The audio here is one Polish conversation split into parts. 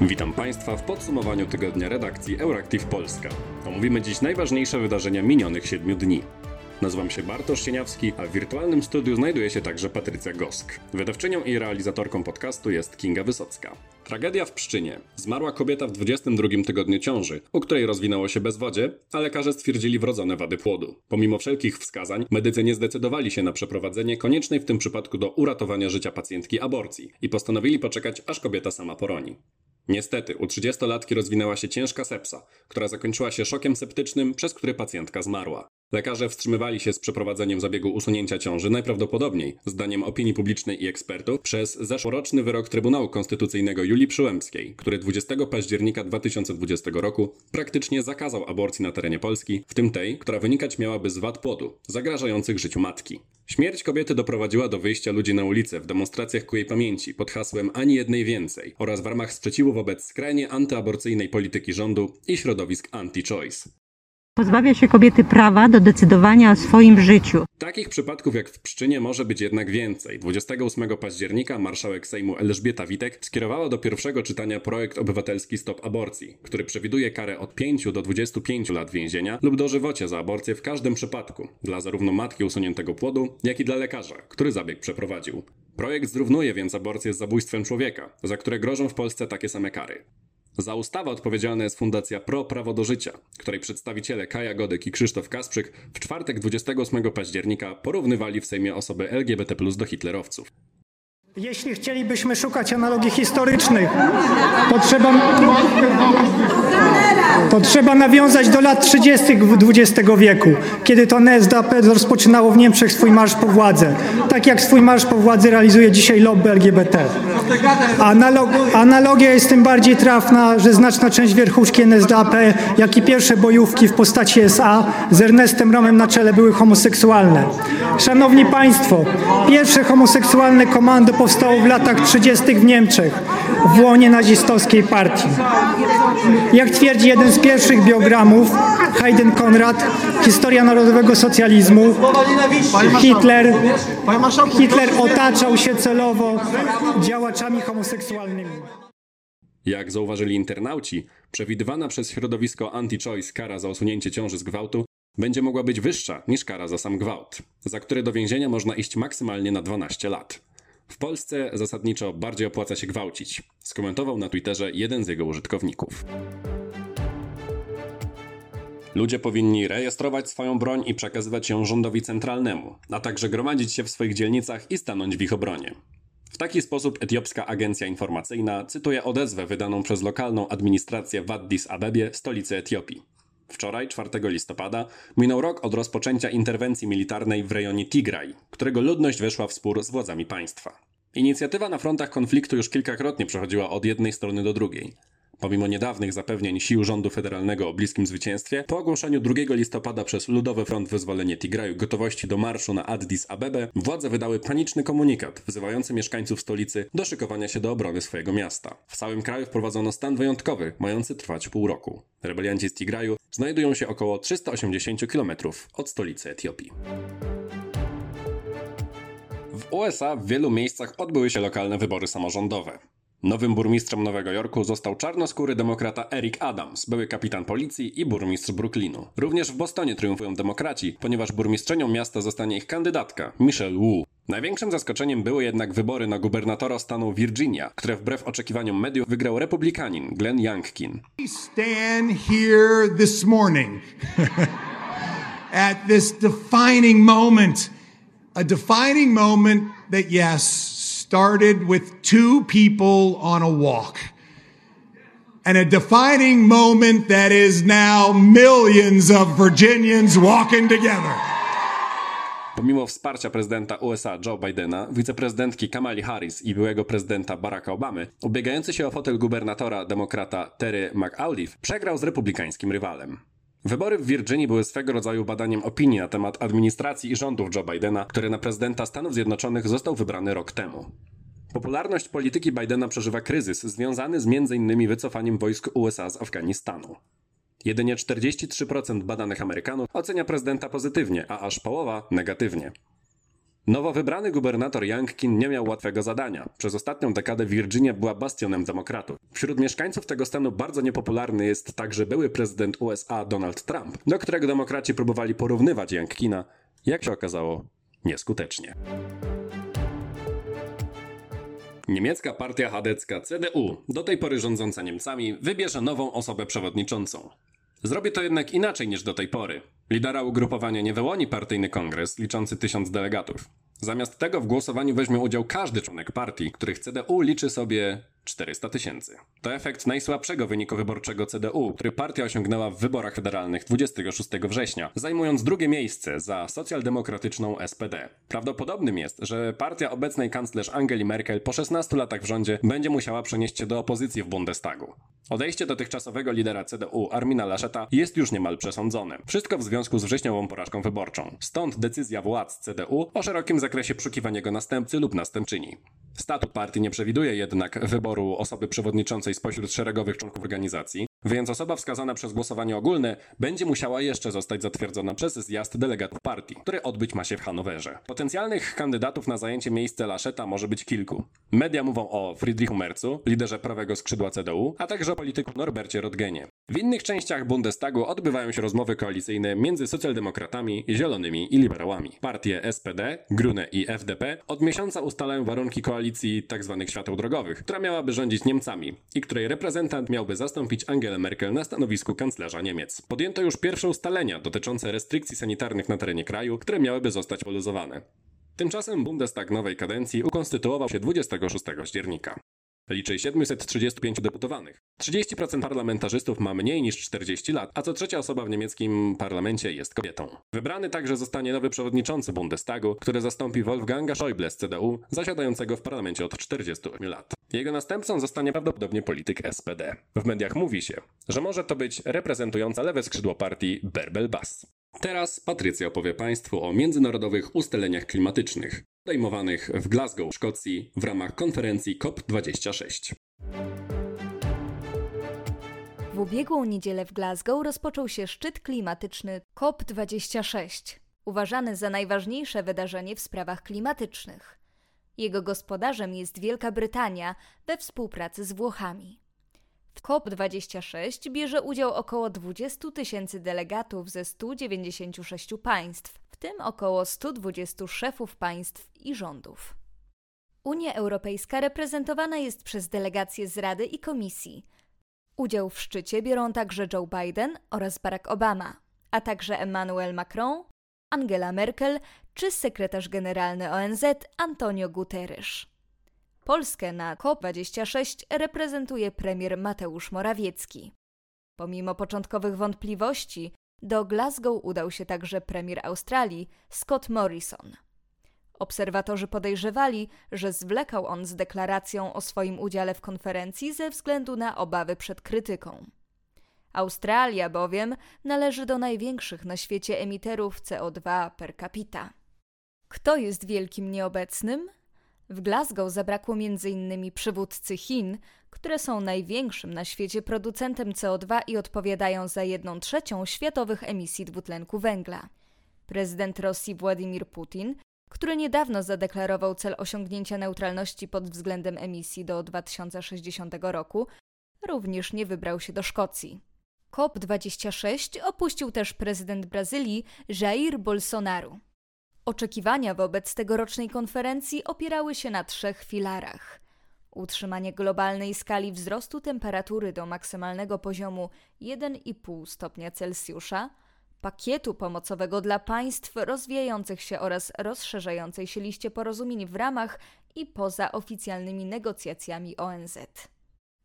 Witam Państwa w podsumowaniu tygodnia redakcji Euractiv Polska. Omówimy dziś najważniejsze wydarzenia minionych siedmiu dni. Nazywam się Bartosz Sieniawski, a w wirtualnym studiu znajduje się także Patrycja Gosk. Wydawczynią i realizatorką podcastu jest Kinga Wysocka. Tragedia w Pszczynie. Zmarła kobieta w 22 tygodniu ciąży, u której rozwinęło się bezwodzie, a lekarze stwierdzili wrodzone wady płodu. Pomimo wszelkich wskazań, medycy nie zdecydowali się na przeprowadzenie koniecznej w tym przypadku do uratowania życia pacjentki aborcji i postanowili poczekać, aż kobieta sama poroni. Niestety, u 30-latki rozwinęła się ciężka sepsa, która zakończyła się szokiem septycznym, przez który pacjentka zmarła. Lekarze wstrzymywali się z przeprowadzeniem zabiegu usunięcia ciąży najprawdopodobniej, zdaniem opinii publicznej i ekspertów, przez zeszłoroczny wyrok Trybunału Konstytucyjnego Julii Przyłębskiej, który 20 października 2020 roku praktycznie zakazał aborcji na terenie Polski, w tym tej, która wynikać miałaby z wad płodu, zagrażających życiu matki. Śmierć kobiety doprowadziła do wyjścia ludzi na ulicę w demonstracjach ku jej pamięci pod hasłem ani jednej więcej oraz w ramach sprzeciwu wobec skrajnie antyaborcyjnej polityki rządu i środowisk anti-choice. Pozbawia się kobiety prawa do decydowania o swoim życiu. Takich przypadków jak w Pszczynie może być jednak więcej. 28 października marszałek Sejmu Elżbieta Witek skierowała do pierwszego czytania projekt obywatelski Stop Aborcji, który przewiduje karę od 5 do 25 lat więzienia lub dożywocie za aborcję w każdym przypadku, dla zarówno matki usuniętego płodu, jak i dla lekarza, który zabieg przeprowadził. Projekt zrównuje więc aborcję z zabójstwem człowieka, za które grożą w Polsce takie same kary. Za ustawę odpowiedzialna jest Fundacja Pro Prawo do Życia, której przedstawiciele Kaja Godek i Krzysztof Kasprzyk w czwartek 28 października porównywali w Sejmie osoby LGBT do hitlerowców. Jeśli chcielibyśmy szukać analogii historycznych, to trzeba, to trzeba nawiązać do lat 30. XX wieku, kiedy to NSDAP rozpoczynało w Niemczech swój marsz po władzę. Tak jak swój marsz po władzy realizuje dzisiaj lobby LGBT. Analog, analogia jest tym bardziej trafna, że znaczna część wierchuszki NSDAP, jak i pierwsze bojówki w postaci SA z Ernestem Romem na czele były homoseksualne. Szanowni Państwo, pierwsze homoseksualne komando powstało w latach 30. w Niemczech, w łonie nazistowskiej partii. Jak twierdzi jeden z pierwszych biogramów, Hayden Konrad, Historia Narodowego Socjalizmu, Hitler, Hitler otaczał się celowo działaczami homoseksualnymi. Jak zauważyli internauci, przewidywana przez środowisko anti-choice kara za usunięcie ciąży z gwałtu będzie mogła być wyższa niż kara za sam gwałt, za które do więzienia można iść maksymalnie na 12 lat. W Polsce zasadniczo bardziej opłaca się gwałcić, skomentował na Twitterze jeden z jego użytkowników. Ludzie powinni rejestrować swoją broń i przekazywać ją rządowi centralnemu, a także gromadzić się w swoich dzielnicach i stanąć w ich obronie. W taki sposób etiopska agencja informacyjna cytuje odezwę wydaną przez lokalną administrację w Addis Abebie, stolicy Etiopii. Wczoraj, 4 listopada, minął rok od rozpoczęcia interwencji militarnej w rejonie Tigraj, którego ludność weszła w spór z władzami państwa. Inicjatywa na frontach konfliktu już kilkakrotnie przechodziła od jednej strony do drugiej. Pomimo niedawnych zapewnień sił rządu federalnego o bliskim zwycięstwie, po ogłoszeniu 2 listopada przez Ludowy Front Wyzwolenie Tigraju gotowości do marszu na Addis Abebę, władze wydały paniczny komunikat wzywający mieszkańców stolicy do szykowania się do obrony swojego miasta. W całym kraju wprowadzono stan wyjątkowy, mający trwać pół roku. Rebelianci z Tigraju znajdują się około 380 km od stolicy Etiopii. W USA w wielu miejscach odbyły się lokalne wybory samorządowe. Nowym burmistrzem Nowego Jorku został czarnoskóry demokrata Eric Adams, były kapitan policji i burmistrz Brooklynu. Również w Bostonie triumfują demokraci, ponieważ burmistrzenią miasta zostanie ich kandydatka, Michelle Wu. Największym zaskoczeniem były jednak wybory na gubernatora stanu Virginia, które wbrew oczekiwaniom mediów wygrał republikanin Glenn Youngkin. stand here this morning at this defining moment. A defining moment that, yes, started with two people on a walk. And a defining moment that is now millions of Virginians walking together. Pomimo wsparcia prezydenta USA Joe Bidena, wiceprezydentki Kamali Harris i byłego prezydenta Baracka Obamy, ubiegający się o fotel gubernatora demokrata Terry McAuliffe przegrał z republikańskim rywalem. Wybory w Virginii były swego rodzaju badaniem opinii na temat administracji i rządów Joe Bidena, który na prezydenta Stanów Zjednoczonych został wybrany rok temu. Popularność polityki Bidena przeżywa kryzys związany z m.in. wycofaniem wojsk USA z Afganistanu. Jedynie 43% badanych Amerykanów ocenia prezydenta pozytywnie, a aż połowa negatywnie. Nowo wybrany gubernator Youngkin nie miał łatwego zadania. Przez ostatnią dekadę Virginia była bastionem demokratów. Wśród mieszkańców tego stanu bardzo niepopularny jest także były prezydent USA Donald Trump, do którego demokraci próbowali porównywać Youngkina. Jak się okazało, nieskutecznie. Niemiecka partia chadecka CDU, do tej pory rządząca Niemcami, wybierze nową osobę przewodniczącą. Zrobi to jednak inaczej niż do tej pory. Lidera ugrupowania nie wyłoni partyjny kongres liczący tysiąc delegatów. Zamiast tego w głosowaniu weźmie udział każdy członek partii, których CDU liczy sobie 400 tysięcy. To efekt najsłabszego wyniku wyborczego CDU, który partia osiągnęła w wyborach federalnych 26 września, zajmując drugie miejsce za socjaldemokratyczną SPD. Prawdopodobnym jest, że partia obecnej kanclerz Angeli Merkel po 16 latach w rządzie będzie musiała przenieść się do opozycji w Bundestagu. Odejście dotychczasowego lidera CDU Armina Lascheta jest już niemal przesądzone. Wszystko w związku z wrześniową porażką wyborczą. Stąd decyzja władz CDU o szerokim zakresie przeszukiwania jego następcy lub następczyni. Statut partii nie przewiduje jednak wyboru osoby przewodniczącej spośród szeregowych członków organizacji, więc osoba wskazana przez głosowanie ogólne będzie musiała jeszcze zostać zatwierdzona przez zjazd delegatów partii, który odbyć ma się w Hanowerze. Potencjalnych kandydatów na zajęcie miejsca Laszeta może być kilku. Media mówią o Friedrichu Mercu, liderze prawego skrzydła CDU, a także o polityku Norbercie Rodgenie. W innych częściach Bundestagu odbywają się rozmowy koalicyjne między socjaldemokratami, zielonymi i liberałami. Partie SPD, Grune i FDP od miesiąca ustalają warunki koalicji tzw. świateł drogowych, która miałaby rządzić Niemcami i której reprezentant miałby zastąpić Angelę Merkel na stanowisku kanclerza Niemiec. Podjęto już pierwsze ustalenia dotyczące restrykcji sanitarnych na terenie kraju, które miałyby zostać poluzowane. Tymczasem Bundestag nowej kadencji ukonstytuował się 26 października. Liczy 735 deputowanych. 30% parlamentarzystów ma mniej niż 40 lat, a co trzecia osoba w niemieckim parlamencie jest kobietą. Wybrany także zostanie nowy przewodniczący Bundestagu, który zastąpi Wolfganga Schäuble z CDU, zasiadającego w parlamencie od 48 lat. Jego następcą zostanie prawdopodobnie polityk SPD. W mediach mówi się, że może to być reprezentująca lewe skrzydło partii Berbel Bass. Teraz Patrycja opowie Państwu o międzynarodowych ustaleniach klimatycznych, podejmowanych w Glasgow, Szkocji w ramach konferencji COP26. W ubiegłą niedzielę w Glasgow rozpoczął się szczyt klimatyczny COP26, uważany za najważniejsze wydarzenie w sprawach klimatycznych. Jego gospodarzem jest Wielka Brytania we współpracy z Włochami. W COP26 bierze udział około 20 tysięcy delegatów ze 196 państw, w tym około 120 szefów państw i rządów. Unia Europejska reprezentowana jest przez delegacje z Rady i Komisji. Udział w szczycie biorą także Joe Biden oraz Barack Obama, a także Emmanuel Macron, Angela Merkel czy sekretarz generalny ONZ Antonio Guterres. Polskę na COP26 reprezentuje premier Mateusz Morawiecki. Pomimo początkowych wątpliwości, do Glasgow udał się także premier Australii Scott Morrison. Obserwatorzy podejrzewali, że zwlekał on z deklaracją o swoim udziale w konferencji ze względu na obawy przed krytyką. Australia bowiem należy do największych na świecie emiterów CO2 per capita. Kto jest wielkim nieobecnym? W Glasgow zabrakło m.in. przywódcy Chin, które są największym na świecie producentem CO2 i odpowiadają za jedną trzecią światowych emisji dwutlenku węgla. Prezydent Rosji Władimir Putin, który niedawno zadeklarował cel osiągnięcia neutralności pod względem emisji do 2060 roku, również nie wybrał się do Szkocji. COP26 opuścił też prezydent Brazylii Jair Bolsonaro. Oczekiwania wobec tegorocznej konferencji opierały się na trzech filarach: utrzymanie globalnej skali wzrostu temperatury do maksymalnego poziomu 1,5 stopnia Celsjusza, pakietu pomocowego dla państw rozwijających się oraz rozszerzającej się liście porozumień w ramach i poza oficjalnymi negocjacjami ONZ.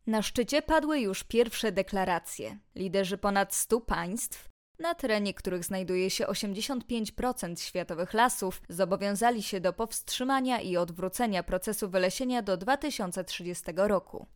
Na szczycie padły już pierwsze deklaracje. Liderzy ponad 100 państw na terenie których znajduje się 85% światowych lasów, zobowiązali się do powstrzymania i odwrócenia procesu wylesienia do 2030 roku.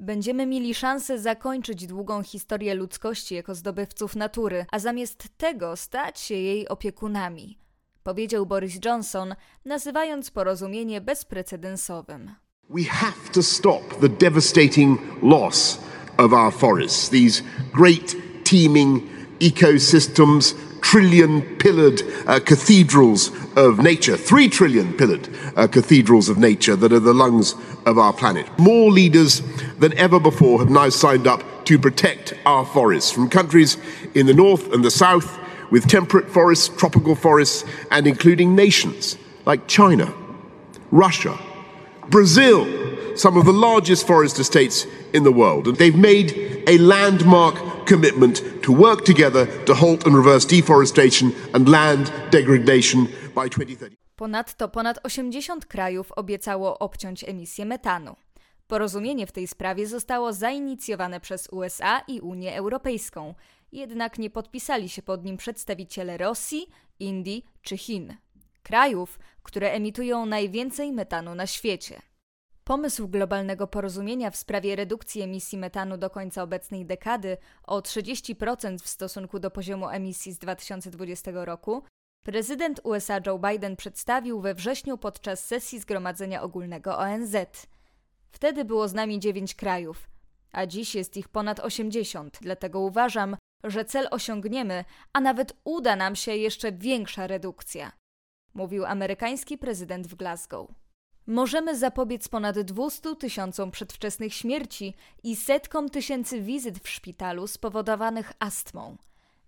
Będziemy mieli szansę zakończyć długą historię ludzkości jako zdobywców natury, a zamiast tego stać się jej opiekunami, powiedział Boris Johnson, nazywając porozumienie bezprecedensowym. We have to stop the devastating loss of our forests, these great teeming ecosystems trillion pillared uh, cathedrals of nature, three trillion pillared uh, cathedrals of nature that are the lungs of our planet. More leaders than ever before have now signed up to protect our forests from countries in the north and the south with temperate forests, tropical forests, and including nations like China, Russia, Brazil, some of the largest forest estates in the world. And they've made a landmark commitment to work together to halt and reverse deforestation and land degradation by 2030. Ponadto ponad 80 krajów obiecało obciąć emisję metanu. Porozumienie w tej sprawie zostało zainicjowane przez USA i Unię Europejską, jednak nie podpisali się pod nim przedstawiciele Rosji, Indii czy Chin krajów, które emitują najwięcej metanu na świecie. Pomysł globalnego porozumienia w sprawie redukcji emisji metanu do końca obecnej dekady o 30% w stosunku do poziomu emisji z 2020 roku prezydent USA Joe Biden przedstawił we wrześniu podczas sesji Zgromadzenia Ogólnego ONZ. Wtedy było z nami 9 krajów, a dziś jest ich ponad 80, dlatego uważam, że cel osiągniemy, a nawet uda nam się jeszcze większa redukcja mówił amerykański prezydent w Glasgow. Możemy zapobiec ponad 200 tysiącom przedwczesnych śmierci i setkom tysięcy wizyt w szpitalu spowodowanych astmą.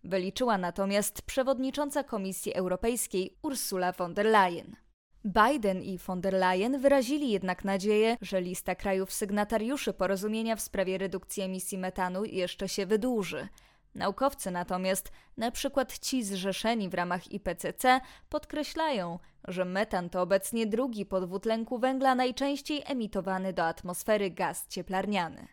Wyliczyła natomiast przewodnicząca Komisji Europejskiej Ursula von der Leyen. Biden i von der Leyen wyrazili jednak nadzieję, że lista krajów sygnatariuszy porozumienia w sprawie redukcji emisji metanu jeszcze się wydłuży – Naukowcy natomiast, na przykład ci zrzeszeni w ramach IPCC, podkreślają, że metan to obecnie drugi po dwutlenku węgla najczęściej emitowany do atmosfery gaz cieplarniany.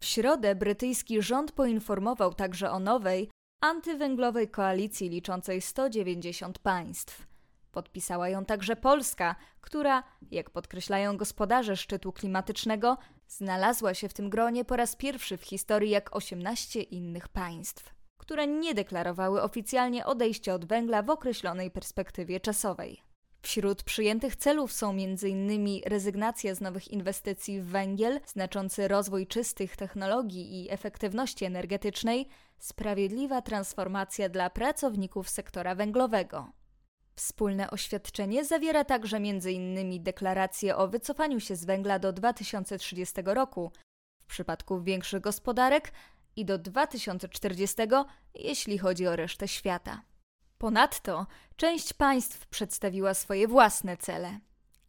W środę brytyjski rząd poinformował także o nowej, antywęglowej koalicji liczącej 190 państw. Podpisała ją także Polska, która, jak podkreślają gospodarze szczytu klimatycznego, znalazła się w tym gronie po raz pierwszy w historii jak 18 innych państw, które nie deklarowały oficjalnie odejścia od węgla w określonej perspektywie czasowej. Wśród przyjętych celów są m.in. rezygnacja z nowych inwestycji w węgiel, znaczący rozwój czystych technologii i efektywności energetycznej, sprawiedliwa transformacja dla pracowników sektora węglowego. Wspólne oświadczenie zawiera także m.in. deklarację o wycofaniu się z węgla do 2030 roku w przypadku większych gospodarek i do 2040, jeśli chodzi o resztę świata. Ponadto część państw przedstawiła swoje własne cele.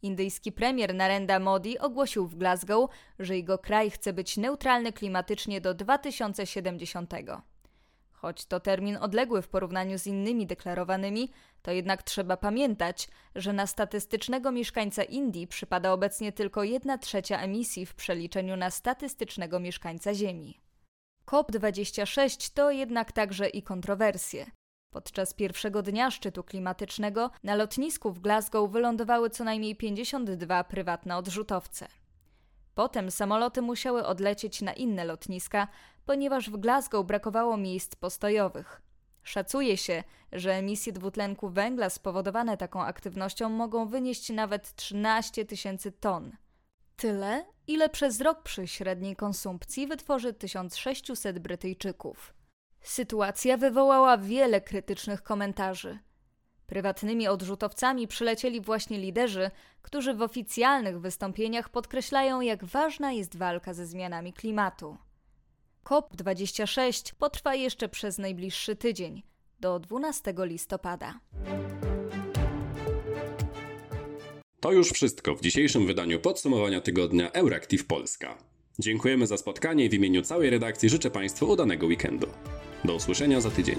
Indyjski premier Narendra Modi ogłosił w Glasgow, że jego kraj chce być neutralny klimatycznie do 2070. Choć to termin odległy w porównaniu z innymi deklarowanymi, to jednak trzeba pamiętać, że na statystycznego mieszkańca Indii przypada obecnie tylko 1 trzecia emisji w przeliczeniu na statystycznego mieszkańca Ziemi. COP26 to jednak także i kontrowersje. Podczas pierwszego dnia szczytu klimatycznego na lotnisku w Glasgow wylądowały co najmniej 52 prywatne odrzutowce. Potem samoloty musiały odlecieć na inne lotniska, ponieważ w Glasgow brakowało miejsc postojowych. Szacuje się, że emisje dwutlenku węgla spowodowane taką aktywnością mogą wynieść nawet 13 tysięcy ton. Tyle, ile przez rok przy średniej konsumpcji wytworzy 1600 Brytyjczyków. Sytuacja wywołała wiele krytycznych komentarzy. Prywatnymi odrzutowcami przylecieli właśnie liderzy, którzy w oficjalnych wystąpieniach podkreślają, jak ważna jest walka ze zmianami klimatu. COP26 potrwa jeszcze przez najbliższy tydzień, do 12 listopada. To już wszystko w dzisiejszym wydaniu podsumowania tygodnia Euractiv Polska. Dziękujemy za spotkanie i w imieniu całej redakcji życzę Państwu udanego weekendu. Do usłyszenia za tydzień.